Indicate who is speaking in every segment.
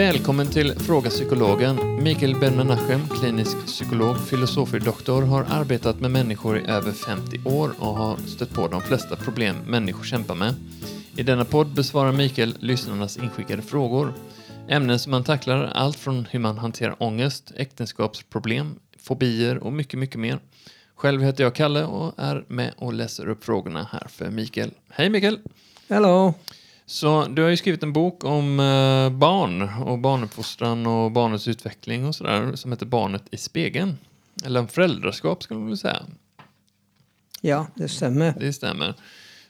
Speaker 1: Välkommen till Fråga Psykologen. Mikael Ben-Menachem, klinisk psykolog, filosofie-doktor, har arbetat med människor i över 50 år och har stött på de flesta problem människor kämpar med. I denna podd besvarar Mikael lyssnarnas inskickade frågor. Ämnen som man tacklar allt från hur man hanterar ångest, äktenskapsproblem, fobier och mycket, mycket mer. Själv heter jag Kalle och är med och läser upp frågorna här för Mikael. Hej Mikael!
Speaker 2: Hello.
Speaker 1: Så du har ju skrivit en bok om eh, barn och barnuppfostran och barnets utveckling och sådär som heter Barnet i spegeln. Eller om föräldraskap skulle man väl säga.
Speaker 2: Ja, det stämmer.
Speaker 1: Det stämmer.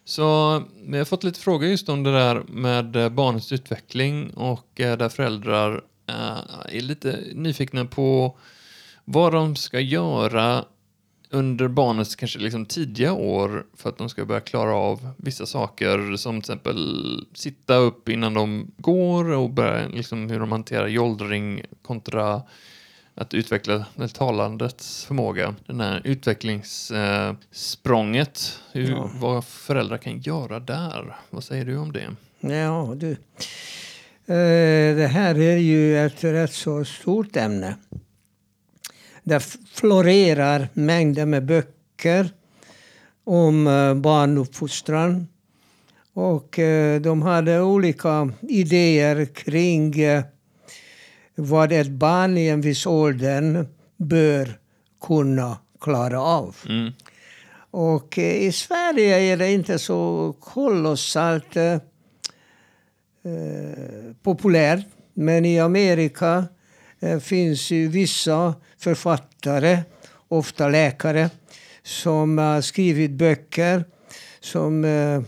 Speaker 1: Så vi har fått lite frågor just om det där med eh, barnets utveckling och eh, där föräldrar är lite nyfikna på vad de ska göra under barnets kanske liksom tidiga år för att de ska börja klara av vissa saker som till exempel sitta upp innan de går och börja, liksom hur de hanterar jollring kontra att utveckla det talandets förmåga. Den här utvecklingssprånget, hur,
Speaker 2: Ja.
Speaker 1: vad föräldrar kan göra där. Vad säger du om det?
Speaker 2: Ja, du. Eh, Det här är ju ett rätt så stort ämne. Det florerar mängder med böcker om eh, barnuppfostran. Och eh, de hade olika idéer kring eh, vad ett barn i en viss ålder bör kunna klara av.
Speaker 1: Mm.
Speaker 2: Och i Sverige är det inte så kolossalt eh, populärt. Men i Amerika Eh, finns ju vissa författare, ofta läkare, som har skrivit böcker som eh,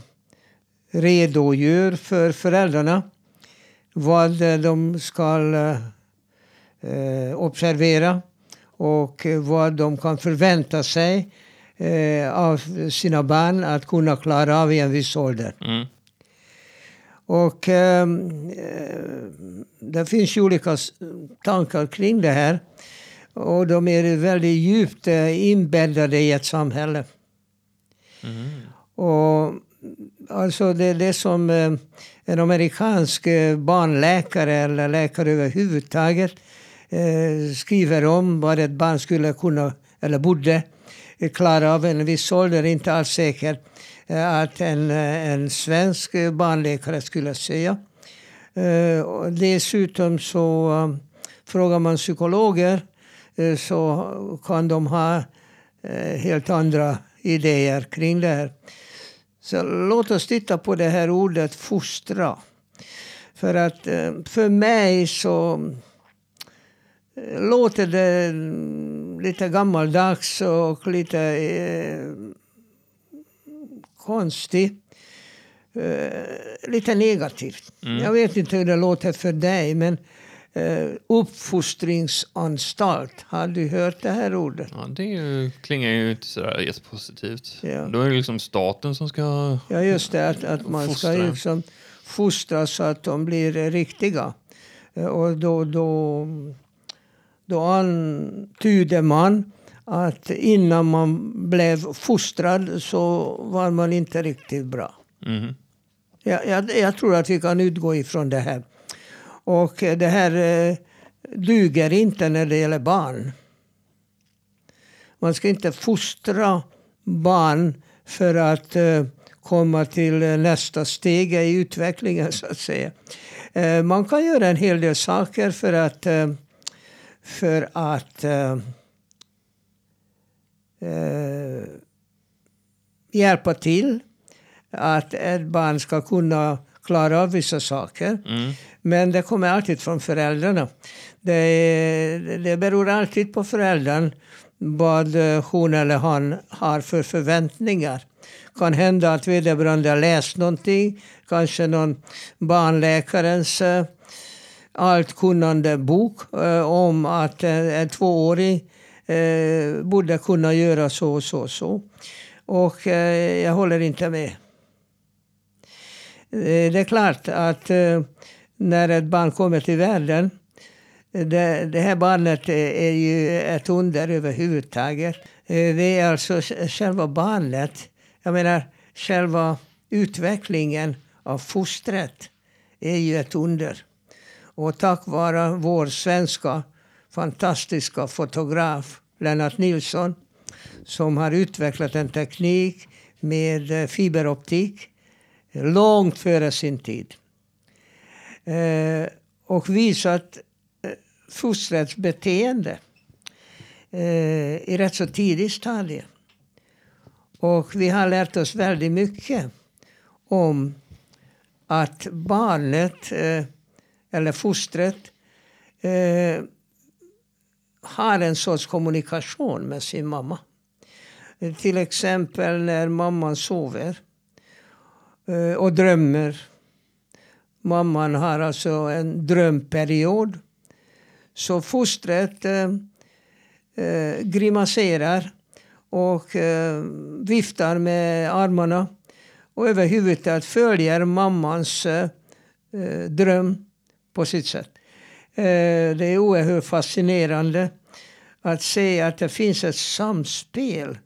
Speaker 2: redogör för föräldrarna vad eh, de ska observera och vad de kan förvänta sig av sina barn att kunna klara av i en viss ålder.
Speaker 1: Mm.
Speaker 2: Och eh, eh, det finns ju olika tankar kring det här. Och de är väldigt djupt eh, inbäddade i ett samhälle.
Speaker 1: Mm.
Speaker 2: Och alltså det är det som eh, en amerikansk eh, barnläkare eller läkare överhuvudtaget skriver om vad ett barn skulle kunna eller borde klara av en viss ålder. Inte alls säkert Eh, att en, eh, en svensk barnläkare skulle säga. Eh, dessutom så frågar man psykologer så kan de ha helt andra idéer kring det här. Så låt oss titta på det här ordet fostra. För att för mig så låter det lite gammaldags och lite konstigt. Eh, lite negativt. Jag vet inte hur det låter för dig men eh, uppfostringsanstalt, har du hört det här ordet?
Speaker 1: Ja, det ju, klingar ju inte sådär jättepositivt.
Speaker 2: Ja.
Speaker 1: Då är det liksom staten som ska...
Speaker 2: Ja, just det. Att, att man ska
Speaker 1: Fostra.
Speaker 2: liksom fostra så att de blir riktiga. Eh, Och då, då, då antyder man att innan man blev fostrad så var man inte riktigt bra.
Speaker 1: Mhm.
Speaker 2: Jag, jag, jag tror att vi kan utgå ifrån det här. Och eh, det här eh, duger inte när det gäller barn. Man ska inte fostra barn för att eh, komma till eh, nästa steg i utvecklingen så att säga. Eh, man kan göra en hel del saker för att, eh, för att eh, hjälpa till att ett barn ska kunna klara av vissa saker.
Speaker 1: Mm.
Speaker 2: Men det kommer alltid från föräldrarna. Det, det beror alltid på föräldern vad hon eller han har för förväntningar. kan hända att vederbörande har läst någonting, kanske någon barnläkarens eh, alltkunnande bok eh, om att en tvååring eh, borde kunna göra så och så och så. Och eh, jag håller inte med. Eh, Det är klart att eh, när ett barn kommer till världen, eh, det, det här barnet är, ju ett under överhuvudtaget. Eh, det är alltså själva barnet, jag menar själva utvecklingen av fostret är ju ett under. Och tack vare vår svenska fantastiska fotograf Lennart Nilsson som har utvecklat en teknik med eh, fiberoptik långt före sin tid. Eh, och visat eh, fostrets beteende eh, i rätt så tidigt stadie. Och vi har lärt oss väldigt mycket om att barnet, eh, eller fostret, eh, har en sorts kommunikation med sin mamma. Till exempel när mamman sover eh, och drömmer. Mamman har alltså en drömperiod. Så fostret eh, eh grimaserar och eh, viftar med armarna och överhuvudtaget följer mammans eh, eh, dröm på sitt sätt. Eh, det är oerhört fascinerande att se att det finns ett samspel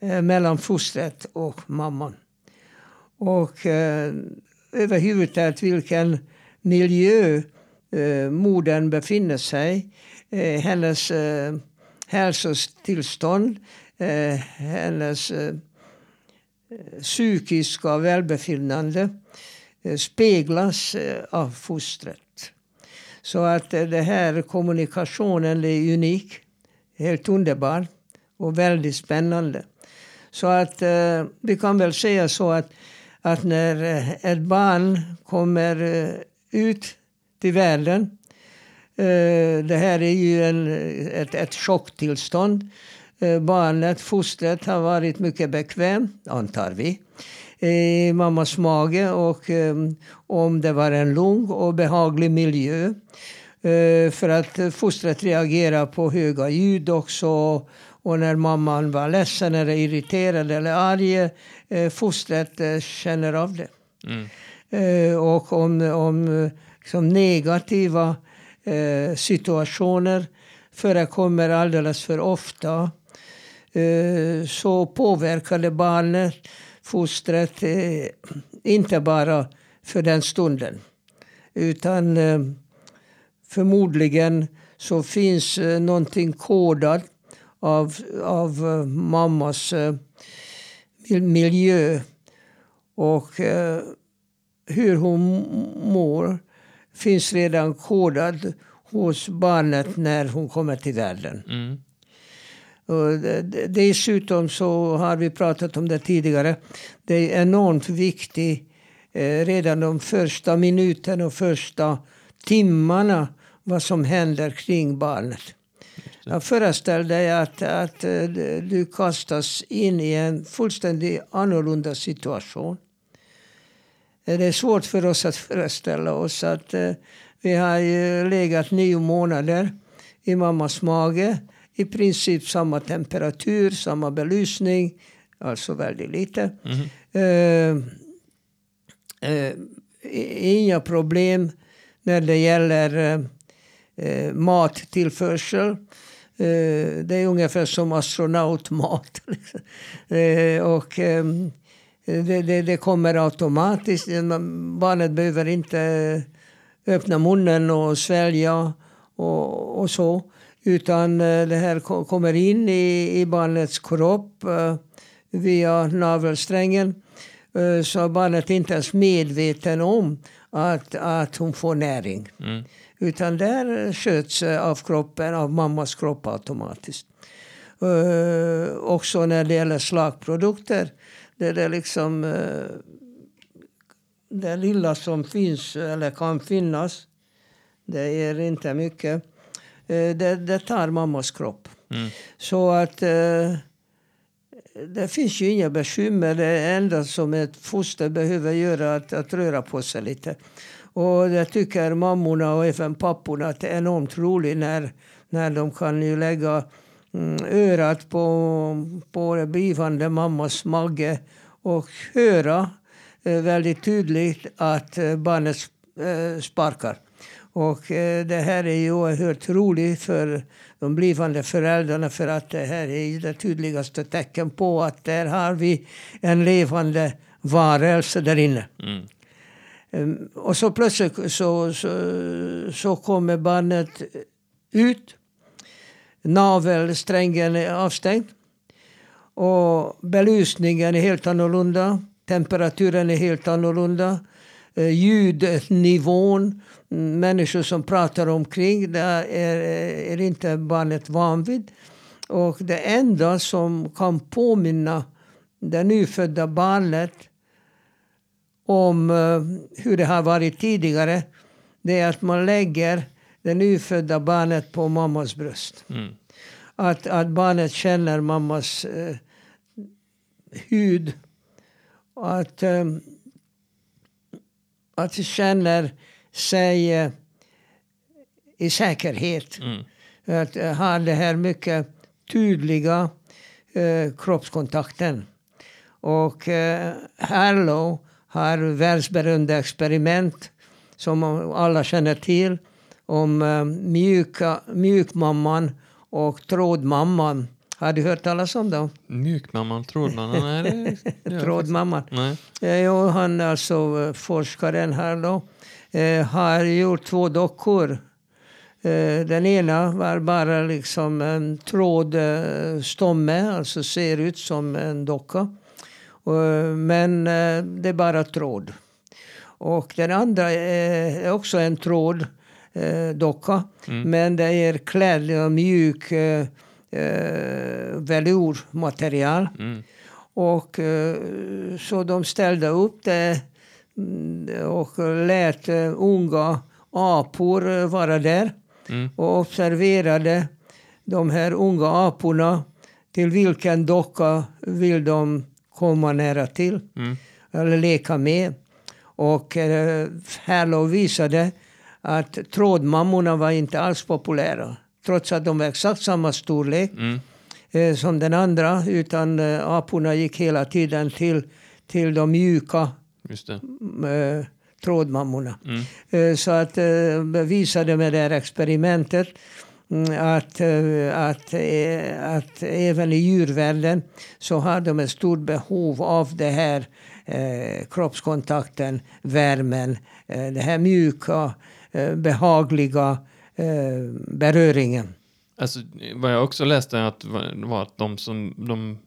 Speaker 2: eh, mellan fostret och mamman. Och eh, överhuvudtaget vilken miljö modern befinner sig hennes hälsotillstånd, hennes psykiska välbefinnande speglas av fostret. Så att eh, det här kommunikationen är unik, helt underbar och väldigt spännande. Så att eh, vi kan väl säga så att, att när eh, ett barn kommer eh, ut till världen Eh, det här är ju en, ett, ett chocktillstånd. Eh, barnet, fostret, har varit mycket bekvämt, antar vi, i mammas mage. Och eh, om det var en lugn och behaglig miljö. För att fostret reagerar på höga ljud också. Och när mamman var ledsen eller irriterad eller arg, fostret känner av det. Mm. Och om, om liksom negativa eh, situationer förekommer alldeles för ofta. Eh, så påverkade barnet, fostret, eh, inte bara för den stunden. Utan eh, förmodligen så finns någonting kodat av, av mammas miljö och hur hon mår finns redan kodad hos barnet när hon kommer till världen. Mm. Och dessutom så har vi pratat om det tidigare. Det är enormt viktigt eh, redan de första minuterna och första timmarna vad som händer kring barnet. Jag föreställer dig att, att eh, du kastas in i en fullständigt annorlunda situation. Eh, det är svårt för oss att föreställa oss att vi har legat nio månader i mammas mage. I princip samma temperatur, samma belysning. Alltså väldigt lite. Mm. Uh, uh, inga problem när det gäller uh, mattillförsel. det är ungefär som astronautmat. och um, det, det, det, kommer automatiskt. Barnet behöver inte öppna munnen och svälja och, och så. Utan eh, det här kommer in i, i barnets kropp uh, via navelsträngen. Uh, så barnet är inte ens medveten om att, att hon får näring. Mm. Utan det sköts av kroppen, av mammas kropp automatiskt. Uh, också när det gäller slagprodukter det är liksom eh, det lilla som finns eller kan finnas. Det är inte mycket. Eh, det, det tar mammas kropp. Mm. Så att eh, det finns ju inga bekymmer. Det enda som ett foster behöver göra är att, att röra på sig lite. Och det tycker mammorna och även papporna att det är enormt roligt när, när de kan ju lägga Mm, örat på, på den blivande mammas mage och höra eh, väldigt tydligt att barnet sparkar. Och det här är ju oerhört roligt för de blivande föräldrarna för att det här är det tydligaste tecken på att där har vi en levande varelse där inne. Mm. Ehm, och så plötsligt så, så, så kommer barnet ut. Navelsträngen är avstängd. Och belysningen är helt annorlunda. Temperaturen är helt annorlunda. Eh, ljudnivån, människor som pratar omkring, det är, är inte barnet van vid. Och det enda som kan påminna det nyfödda barnet om uh, hur det har varit tidigare, det är att man lägger det nyfödda barnet på mammas bröst. Mm. Att, att barnet känner mammas uh, hud. Att, um, att det känner sig uh, i säkerhet. Mm. Att uh, ha det här mycket tydliga uh, kroppskontakten. Och uh, Harlow har världsberömda experiment som alla känner till om uh, mjuka, mjukmamman och trådmamman. Har du hört talas om dem?
Speaker 1: Mjukmamman, trådmamman? Nej,
Speaker 2: det, trådmamman. Nej. Eh, han, alltså eh, forskaren här då, eh, har gjort två dockor. Eh, den ena var bara liksom en trådstomme, alltså ser ut som en docka. Men eh, det är bara tråd. Och den andra är också en tråddocka. Eh, mm. Men det är klädd i mjuk eh. Mm. Och så de ställde upp det och lät unga apor vara där. Mm. Och observerade de här unga aporna. Till vilken docka vill de komma nära till mm. eller leka med. Och eh, Härlov visade att trådmammorna var inte alls populära. Trots att de var exakt samma storlek mm. eh, som den andra. Utan eh, aporna gick hela tiden till, till de mjuka eh, trådmammorna. Mm. Eh, så att eh, visade med det här experimentet Mm, att, att, att även i djurvärlden så har de ett stort behov av det här eh, kroppskontakten, värmen, eh, det här mjuka, eh, behagliga eh, beröringen.
Speaker 1: Alltså, vad jag också läste att, var att de som, de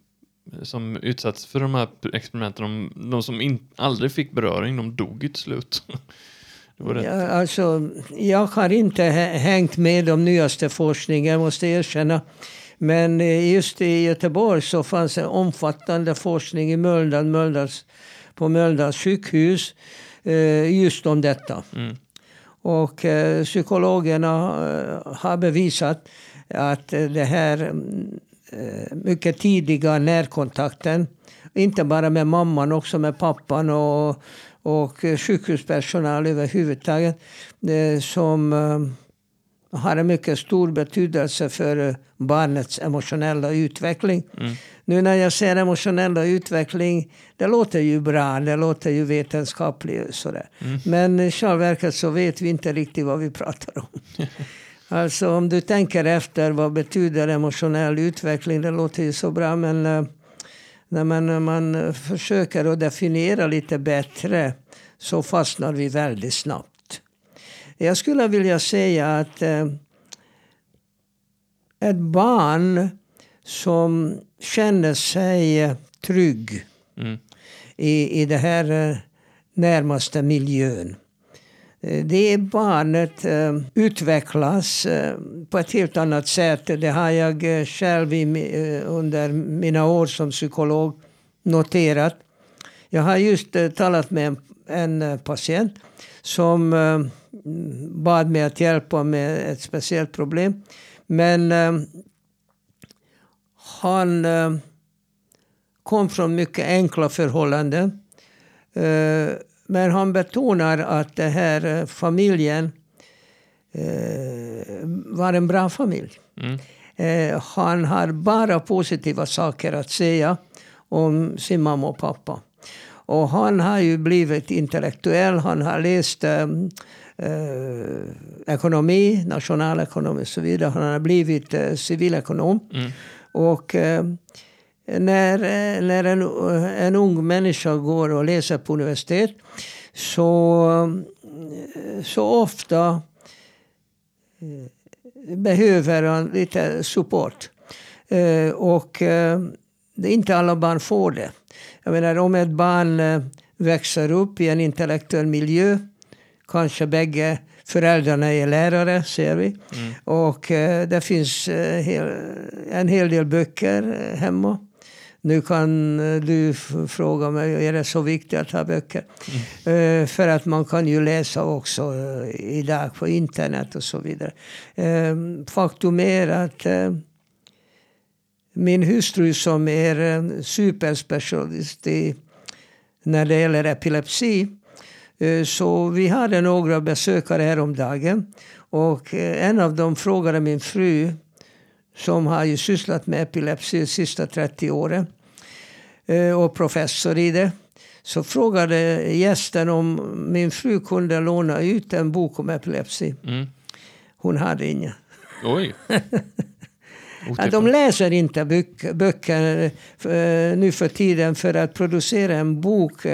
Speaker 1: som utsatts för de här experimenten, de, de som in, aldrig fick beröring, de dog ju till slut.
Speaker 2: Ja, alltså, jag har inte hängt med de nyaste forskningen, jag måste erkänna. Men eh, just i Göteborg så fanns en omfattande forskning i Mölndal, Mölndals, på Mölndals sjukhus eh, just om detta. Mm. Och eh, psykologerna har bevisat att det här mycket tidiga närkontakten, inte bara med mamman, också med pappan och och sjukhuspersonal överhuvudtaget eh, som eh, har en mycket stor betydelse för eh, barnets emotionella utveckling. Mm. Nu när jag säger emotionella utveckling, det låter ju bra, det låter ju vetenskapligt. Sådär. Mm. Men i själva verket så vet vi inte riktigt vad vi pratar om. alltså om du tänker efter, vad betyder emotionell utveckling? Det låter ju så bra, men när man, man försöker att definiera lite bättre så fastnar vi väldigt snabbt. Jag skulle vilja säga att eh, ett barn som känner sig trygg mm. i, i den här eh, närmaste miljön. Eh, det barnet eh, utvecklas eh, på ett helt annat sätt. Det har jag själv under mina år som psykolog noterat. Jag har just talat med en patient som bad mig att hjälpa med ett speciellt problem. Men han kom från mycket enkla förhållanden. Men han betonar att den här eh, familjen eh, var en bra familj. Mm. Eh, han har bara positiva saker att säga om sin mamma och pappa. Och han har ju blivit intellektuell. Han har läst eh, ekonomi, nationalekonomi och så vidare. Han har blivit eh, civilekonom. Mm. Och eh, när, när en, en ung människa går och läser på universitet så, så ofta eh, behöver han lite support. Eh, och eh, det inte alla barn får det. Jag menar om ett barn växer upp i en intellektuell miljö, kanske bägge föräldrarna är lärare, ser vi. Mm. Och det finns en hel del böcker hemma. Nu kan eh, du fråga mig, är det så viktigt att ha böcker? Mm. Uh, för att man kan ju läsa också uh, idag på internet och så vidare. Uh, faktum är att min hustru som är superspecialist i, när det gäller epilepsi. Så vi hade några besökare häromdagen. Och en av dem frågade min fru som har ju sysslat med epilepsi de sista 30 åren eh, och professor i det. Så frågade gästen om min fru kunde låna ut en bok om epilepsi. Mm. Hon hade ingen.
Speaker 1: Oj.
Speaker 2: Ja, de läser inte böcker eh, nu för tiden för att producera en bok.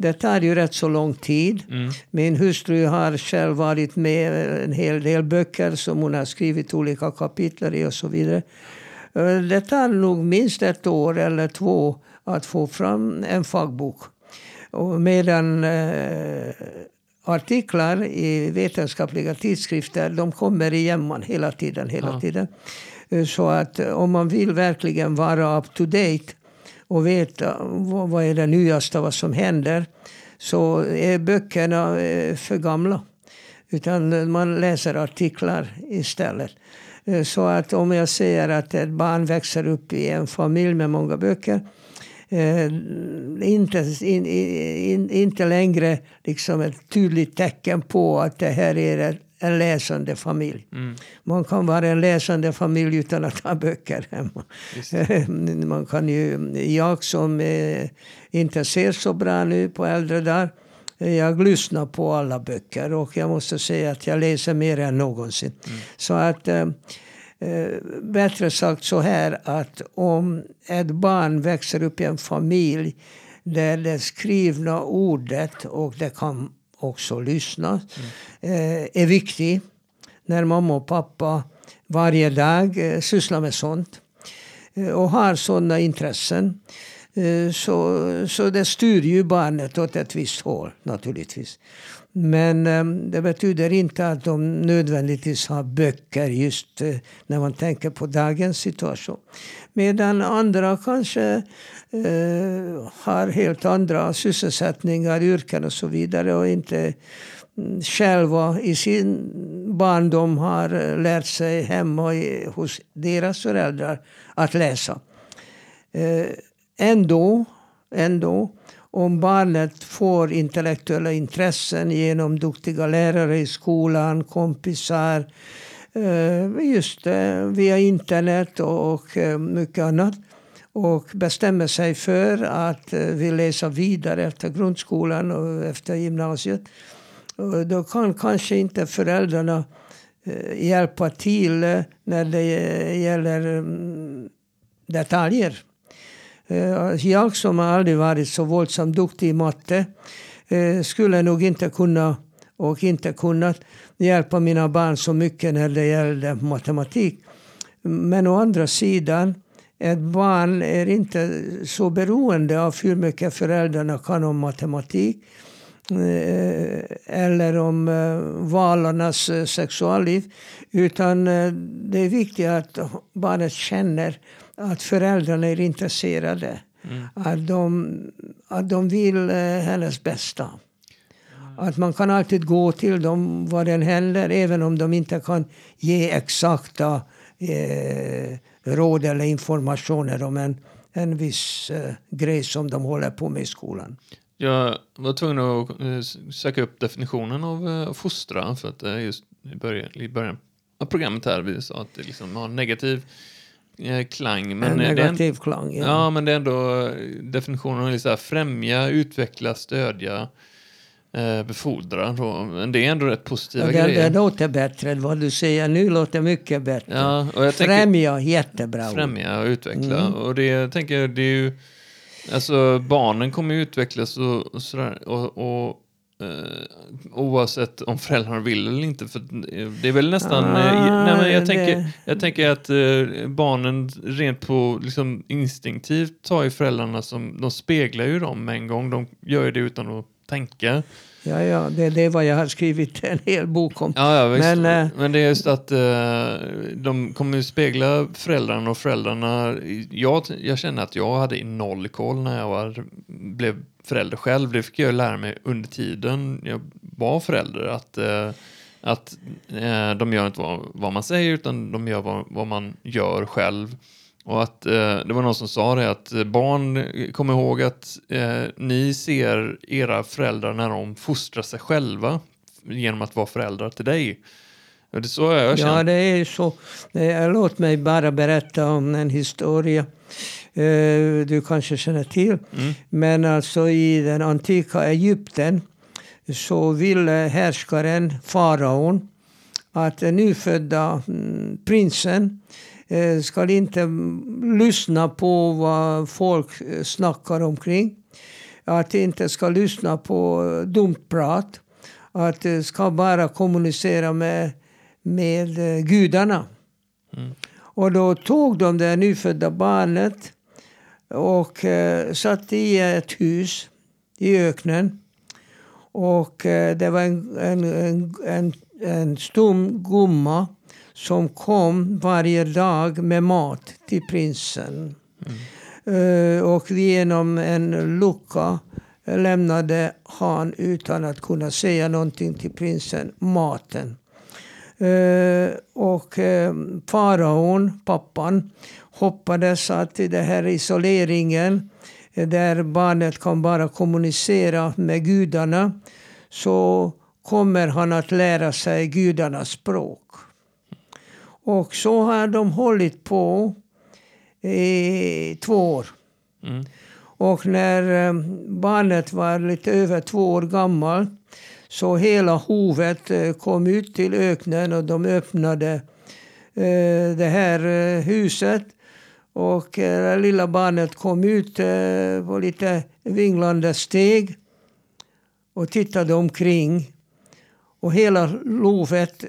Speaker 2: Det tar ju rätt så lång tid. Mm. Min hustru har själv varit med en hel del böcker som hon har skrivit olika kapitel i och så vidare. Eh, det tar nog minst ett år eller två att få fram en fagbok. Och medan eh, artiklar i vetenskapliga tidskrifter de kommer igen hela tiden. Hela ja. tiden. Eh, så att eh, om man vill verkligen vara up to date och veta vad är det nyaste, vad som händer, så är böckerna eh, för gamla. Utan man läser artiklar istället. Eh, så att om jag säger att ett barn växer upp i en familj med många böcker eh, inte, in, in, inte längre liksom ett tydligt tecken på att det här är ett en läsande familj. Mm. Man kan vara en läsande familj utan att ha böcker hemma. Man kan ju, jag som eh, inte ser så bra nu på äldre dagar, jag lyssnar på alla böcker och jag måste säga att jag läser mer än någonsin. Mm. Så att eh, eh, bättre sagt så här att om ett barn växer upp i en familj där det skrivna ordet och det kan också lyssna, mm. är viktig. När mamma och pappa varje dag eh, sysslar med sånt eh, och har sådana intressen. Så, så det styr ju barnet åt ett visst håll naturligtvis. Men ehm, det betyder inte att de nödvändigtvis har böcker just eh, när man tänker på dagens situation. Medan andra kanske eh, har helt andra sysselsättningar, yrken och så vidare och inte mm, själva i sin barndom har eh, lärt sig hemma i, hos deras föräldrar att läsa. Eh, ändå, ändå, om barnet får intellektuella intressen genom duktiga lärare i skolan, kompisar, eh, just eh, via internet och eh, mycket annat och bestämmer sig för att vill läsa vidare efter grundskolan och efter gymnasiet. Då kan kanske inte föräldrarna hjälpa till när det gäller mm, detaljer. Eh, jag som aldrig varit så våldsamt duktig i matte eh, skulle nog inte kunna och inte kunnat hjälpa mina barn så mycket när det gällde matematik. Men å andra sidan ett barn är inte så beroende av hur mycket föräldrarna kan om matematik eller om eh, valarnas eh, sexualliv. Utan det är viktigt att barnet känner att föräldrarna är intresserade. Mm. Att, de, att de vill hennes bästa. Att man kan alltid gå till dem vad den händer även om de inte kan ge exakta eh, råd eller informationer om en, en viss eh, grej som de håller på med i skolan.
Speaker 1: Jag var tvungen att eh, söka upp definitionen av eh, fostra för att eh, just i början, i början av programmet här vi sa att det liksom har negativ klang.
Speaker 2: Men en negativ en, klang, ja.
Speaker 1: ja. men det är ändå definitionen är så här, främja, utveckla, stödja befordra. Då. Men det är ändå rätt positiva det,
Speaker 2: grejer. Det låter bättre. Vad du säger nu låter mycket bättre. Ja, och jag främja, tänker, jättebra
Speaker 1: Främja och utveckla. Mm. Och det jag tänker det är ju... Alltså barnen kommer ju utvecklas och, och sådär. Och, och eh, oavsett om föräldrarna vill eller inte. För det är väl nästan...
Speaker 2: Ah,
Speaker 1: eh, nej, men jag,
Speaker 2: det-
Speaker 1: tänker, jag tänker att eh, barnen rent på liksom, instinktivt tar ju föräldrarna som... De speglar ju dem med en gång. De gör ju det utan att tänka.
Speaker 2: Ja, ja, det, det är vad jag har skrivit en hel bok om.
Speaker 1: Ja, ja.
Speaker 2: Men,
Speaker 1: Men,
Speaker 2: eh,
Speaker 1: det är just att eh, de kommer ju spegla föräldrarna och föräldrarna. Jag, jag känner att jag hade noll koll när jag var, blev förälder själv. Det fick jag lära mig under tiden jag var förälder. Att, eh, att de gör inte vad, vad man säger utan de gör vad, vad man gör själv. Och att eh, det var någon som sa det att eh, barn, eh, kom ihåg att eh, ni ser era föräldrar när de fostrar sig själva genom att vara föräldrar till dig. Och det är så har jag
Speaker 2: Ja,
Speaker 1: känt.
Speaker 2: det är så. Eh, Låt mig bara berätta om en historia eh, du kanske känner till.
Speaker 1: Mm.
Speaker 2: Men alltså i den antika Egypten så ville härskaren, faraon, att den nyfödda mm, prinsen ska inte lyssna på vad folk eh, snackar omkring. Att inte ska lyssna på eh, dumt prat. Att eh, ska bara kommunicera med, med eh, gudarna.
Speaker 1: Mm.
Speaker 2: Och då tog de det nyfödda barnet och eh, satte i ett hus i öknen. Och eh, det var en, en, en, en, en stum gumma som kom varje dag med mat till prinsen. Mm. och genom en lucka lämnade han utan att kunna säga någonting till prinsen maten. Eh, och eh, faraon, pappan, hoppades att i den här isoleringen där barnet kan bara kommunicera med gudarna så kommer han att lära sig gudarnas språk. Och så har de hållit på i två år.
Speaker 1: Mm.
Speaker 2: Och när eh, barnet var lite över två år gammal så hela hovet eh, kom ut till öknen och de öppnade eh, det här huset. Och det lilla barnet kom ut på lite vinglande steg och tittade omkring. Och hela lovet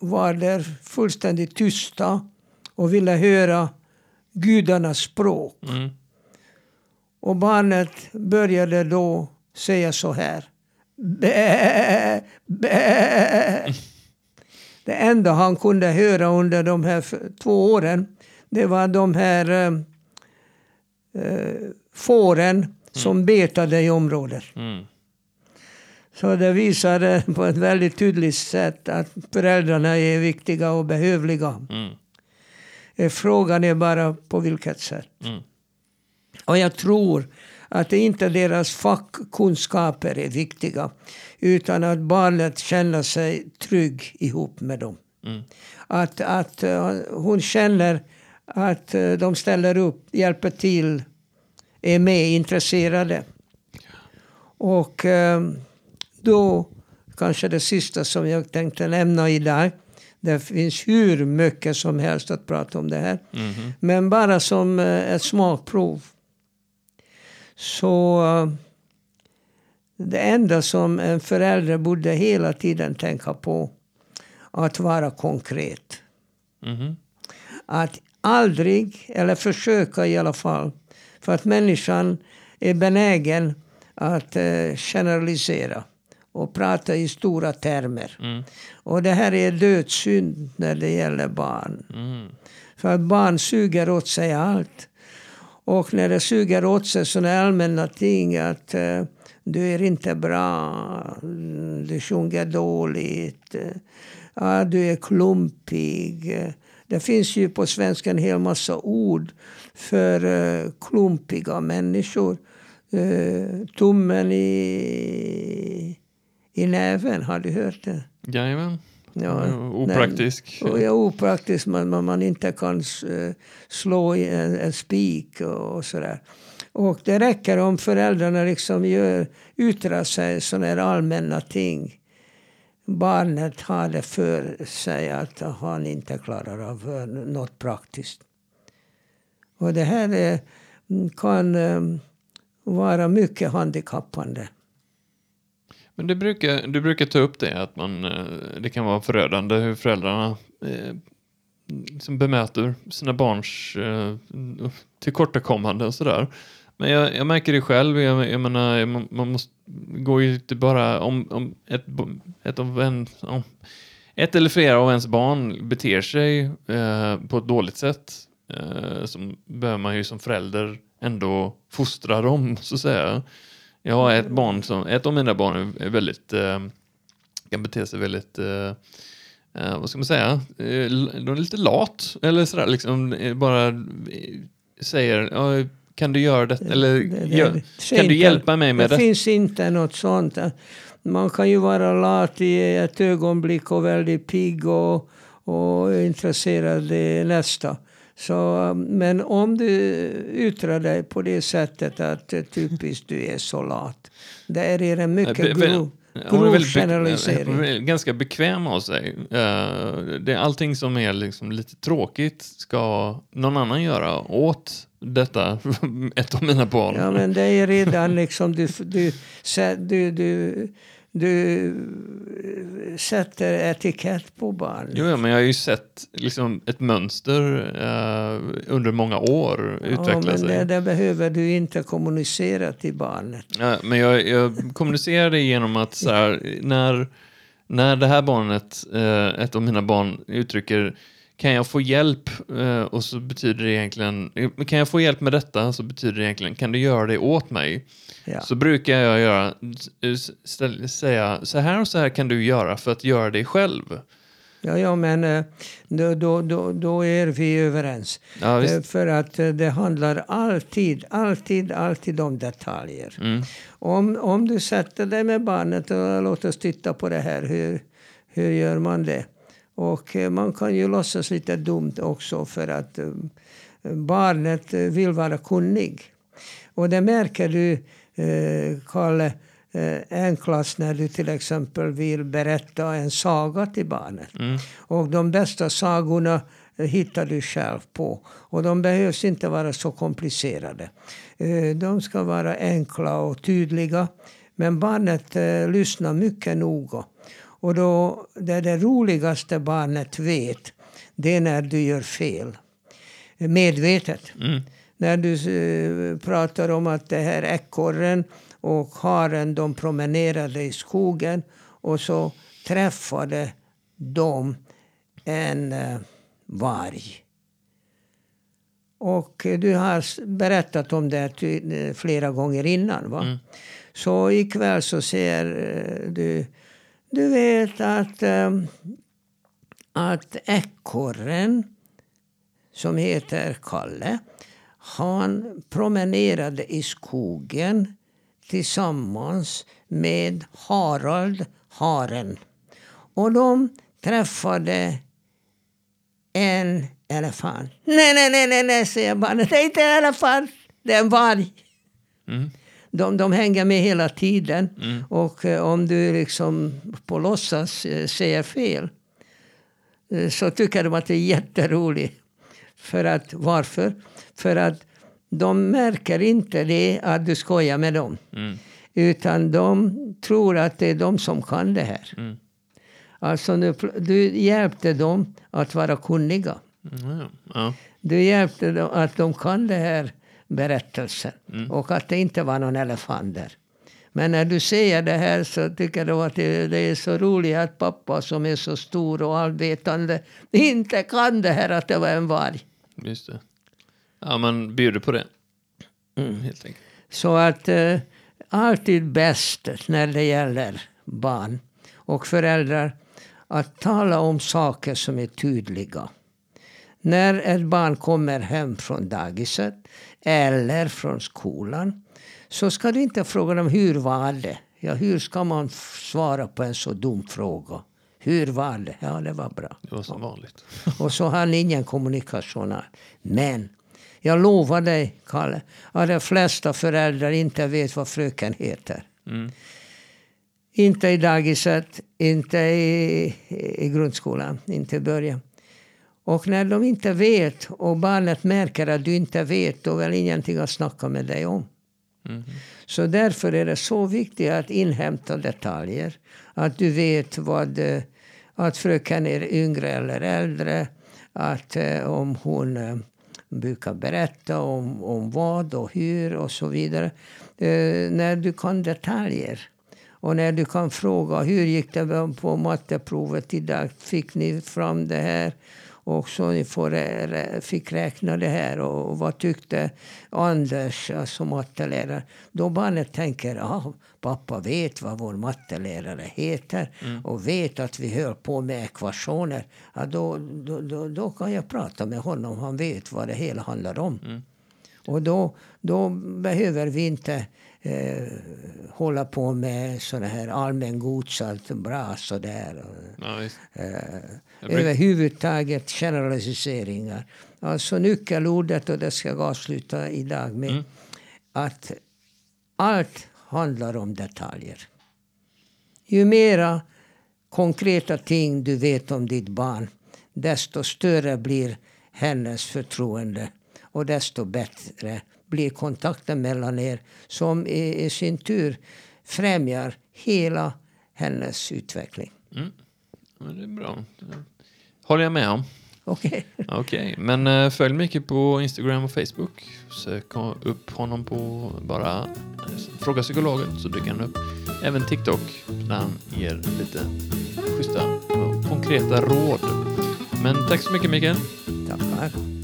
Speaker 2: var där fullständigt tysta och ville höra gudarnas språk.
Speaker 1: Mm.
Speaker 2: Och barnet började då säga så här. Bä, bä. Det enda han kunde höra under de här två åren det var de här eh, eh, fåren som betade i området.
Speaker 1: Mm.
Speaker 2: Så det visade på ett väldigt tydligt sätt att föräldrarna är viktiga och behövliga.
Speaker 1: Mm.
Speaker 2: Eh, Frågan är bara på vilket sätt.
Speaker 1: Mm.
Speaker 2: Och jag tror att det inte deras fackkunskaper är viktiga utan att barnet känner sig trygg ihop med dem.
Speaker 1: Mm.
Speaker 2: Att, att eh, hon känner att eh, de ställer upp, hjälper till, är med, intresserade. Och då, kanske det sista som jag tänkte nämna idag. Det finns hur mycket som helst att prata om det här.
Speaker 1: Mhm.
Speaker 2: Men bara som eh, ett smakprov. Så eh, det enda som en förälder borde hela tiden tänka på att vara konkret.
Speaker 1: Mhm.
Speaker 2: Att aldrig, eller försöka i alla fall, för att människan är benägen att eh, generalisera och prata i stora termer.
Speaker 1: Mm.
Speaker 2: Och det här är dödssynd när det gäller barn.
Speaker 1: Mm.
Speaker 2: För att barn suger åt sig allt. Och när det suger åt sig sådana allmänna ting att eh, du är inte bra, du sjunger dåligt, eh, ah, du är klumpig. Det finns ju på svenska en hel massa ord för eh, klumpiga människor. Eh, tummen i, i näven, har du hört det?
Speaker 1: Jajamän.
Speaker 2: Ja,
Speaker 1: Opraktisk.
Speaker 2: och ja, opraktiskt, man, man, man inte kan eh, slå i en, en spik och, och sådär. Och det räcker om föräldrarna liksom gör, yttrar sig sådana här allmänna ting. Barnet har det för sig att han inte klarar av eh, något praktiskt. Och det här är, kan eh, vara mycket handikappande.
Speaker 1: Men det brukar, du brukar ta upp det, att man, eh, det kan vara förödande hur föräldrarna eh, liksom bemöter sina barns eh, tillkortakommande och sådär. Men jag, jag märker det själv, jag, jag menar, man, man måste gå ju inte bara om, om ett, ett, av en, om ett eller flera av ens barn beter sig eh, på ett dåligt sätt eh, så behöver man ju som förälder ändå fostra dem, så att säga. Jag har ett barn som, ett av mina barn är väldigt, eh, kan bete sig väldigt, eh, eh, vad ska man säga, eh, de är lite lat, eller sådär liksom, eh, bara säger, kan du göra det, eller
Speaker 2: Det- det-
Speaker 1: gör,
Speaker 2: det-
Speaker 1: kan du hjälpa mig med
Speaker 2: det?
Speaker 1: det?
Speaker 2: finns inte något sånt. Man kan ju vara lat i ett ögonblick och väldigt pigg och, och intresserad i nästa. Så, men om du yttrar dig på det sättet att eh, typiskt du är så lat. Det är en mycket
Speaker 1: be-
Speaker 2: grov,
Speaker 1: Hon är
Speaker 2: grov generalisering.
Speaker 1: be- ganska bekväm av sig. Eh, det, allting som är liksom lite tråkigt ska någon annan göra åt detta, ett av mina barn.
Speaker 2: Ja, men det är redan liksom du, du, du, du, du sätter etikett på barn.
Speaker 1: Jo, ja, men jag har ju sett liksom, ett mönster eh, under många år
Speaker 2: Ja,
Speaker 1: utveckla
Speaker 2: men
Speaker 1: sig.
Speaker 2: det, det behöver du inte kommunicera till barnet.
Speaker 1: Ja, men jag, jag kommunicerar det genom att så här, när, när det här barnet, eh, ett av mina barn, uttrycker kan jag få hjälp? Eh, och så betyder det egentligen, eh, kan jag få hjälp med detta? Så betyder det egentligen, kan du göra det åt mig?
Speaker 2: Ja.
Speaker 1: Så brukar jag göra, s- ställ, säga, så här och så här kan du göra för att göra det själv.
Speaker 2: Ja, ja, men eh, då, då, då, då är vi överens.
Speaker 1: Ja.
Speaker 2: För att det handlar alltid, alltid, alltid om detaljer.
Speaker 1: Mm.
Speaker 2: Om, om du sätter dig med barnet och låt oss titta på det här, hur, hur gör man det? Och eh, man kan ju låtsas lite dumt också för att eh, barnet eh, vill vara kunnig. Och det märker du, Kalle, eh, enklast när du till exempel vill berätta en saga till barnet.
Speaker 1: Mm.
Speaker 2: Och de bästa sagorna hittar du själv på. Och de behövs inte vara så komplicerade. De ska vara enkla och tydliga. Men barnet lyssnar mycket noga. Och då, det, är det roligaste barnet vet, det är när du gör fel. Medvetet.
Speaker 1: Mm.
Speaker 2: När du eh, pratar om att det här ekorren och haren de promenerade i skogen och så träffade de en eh, varg. Och du har berättat om det eh, flera gånger innan. Va?
Speaker 1: Mm.
Speaker 2: Så ikväll så ser eh, du... Du vet att, ehm, att ekorren som heter Kalle, han promenerade i skogen tillsammans med Harald, haren. Och de träffade en elefant. Nej, nej, nej, nej, nej säger barnet. Det är inte en elefant, det är en varg.
Speaker 1: Mm.
Speaker 2: De, de hänger med hela tiden. Och eh, om du liksom på låtsas eh, säger fel eh, så tycker de att det är jätteroligt. För att, varför? För att de märker inte det att du skojar med dem.
Speaker 1: Mm.
Speaker 2: Utan de tror att det är de som kan det här.
Speaker 1: Mm.
Speaker 2: Alltså nu, du hjälpte dem att vara kunniga.
Speaker 1: Mm. Ja.
Speaker 2: Du hjälpte dem att de kan det här berättelsen. Och att det inte var någon elefant där. Men när du säger det här så tycker de att det, det är så roligt att pappa som är så stor och allvetande inte kan det här att det var en varg.
Speaker 1: Just det. Ja, man bjuder på det.
Speaker 2: Mm.
Speaker 1: Helt enkelt.
Speaker 2: Så att eh, alltid bäst när det gäller barn och föräldrar att tala om saker som är tydliga. När ett barn kommer hem från dagiset eller från skolan så ska du inte fråga dem hur var det? Ja, hur ska man svara på en så dum fråga? Hur var det? Ja, det var bra.
Speaker 1: Det var som vanligt.
Speaker 2: Och så har ni ingen kommunikation. Men jag lovar dig, Kalle, att de flesta föräldrar inte vet vad fröken heter.
Speaker 1: Mm.
Speaker 2: Inte i dagiset, inte i, i grundskolan, inte i början. Och när de inte vet och barnet märker att du inte vet, då är väl ingenting att snacka med dig om.
Speaker 1: Mm.
Speaker 2: Så därför är det så viktigt att inhämta detaljer. Att du vet vad, eh, att fröken är yngre eller äldre. Att eh, om hon eh, brukar berätta om, om vad och hur och så vidare. När du kan detaljer. Och när du kan fråga hur gick det på matteprovet idag? Fick ni fram det här? Och så fick räkna det här. Och vad tyckte Anders, alltså mattelärare? Då barnet tänker ja, pappa vet vad vår mattelärare heter och vet att vi höll på med ekvationer. Ja, då, då, då, då kan jag prata med honom. Han vet vad det hela handlar om. Och då, då behöver vi inte eh, hålla på med såna här allmängods, allt bra sådär.
Speaker 1: Ja.
Speaker 2: Eh, överhuvudtaget generaliseringar. Alltså nyckelordet, och det ska jag avsluta idag med,
Speaker 1: Mm.
Speaker 2: att allt handlar om detaljer. Ju mera konkreta ting du vet om ditt barn, desto större blir hennes förtroende och desto bättre blir kontakten mellan er som i, i sin tur främjar hela hennes utveckling.
Speaker 1: Mm. Ja, det är bra. Håller jag med om.
Speaker 2: Okej?
Speaker 1: Okej, men eh, följ Micke på Instagram och Facebook. Sök upp honom på bara eh, Fråga Psykologen så dyker han upp. Även TikTok där han ger lite schyssta och konkreta råd. Men tack så mycket Mikael.
Speaker 2: Tackar.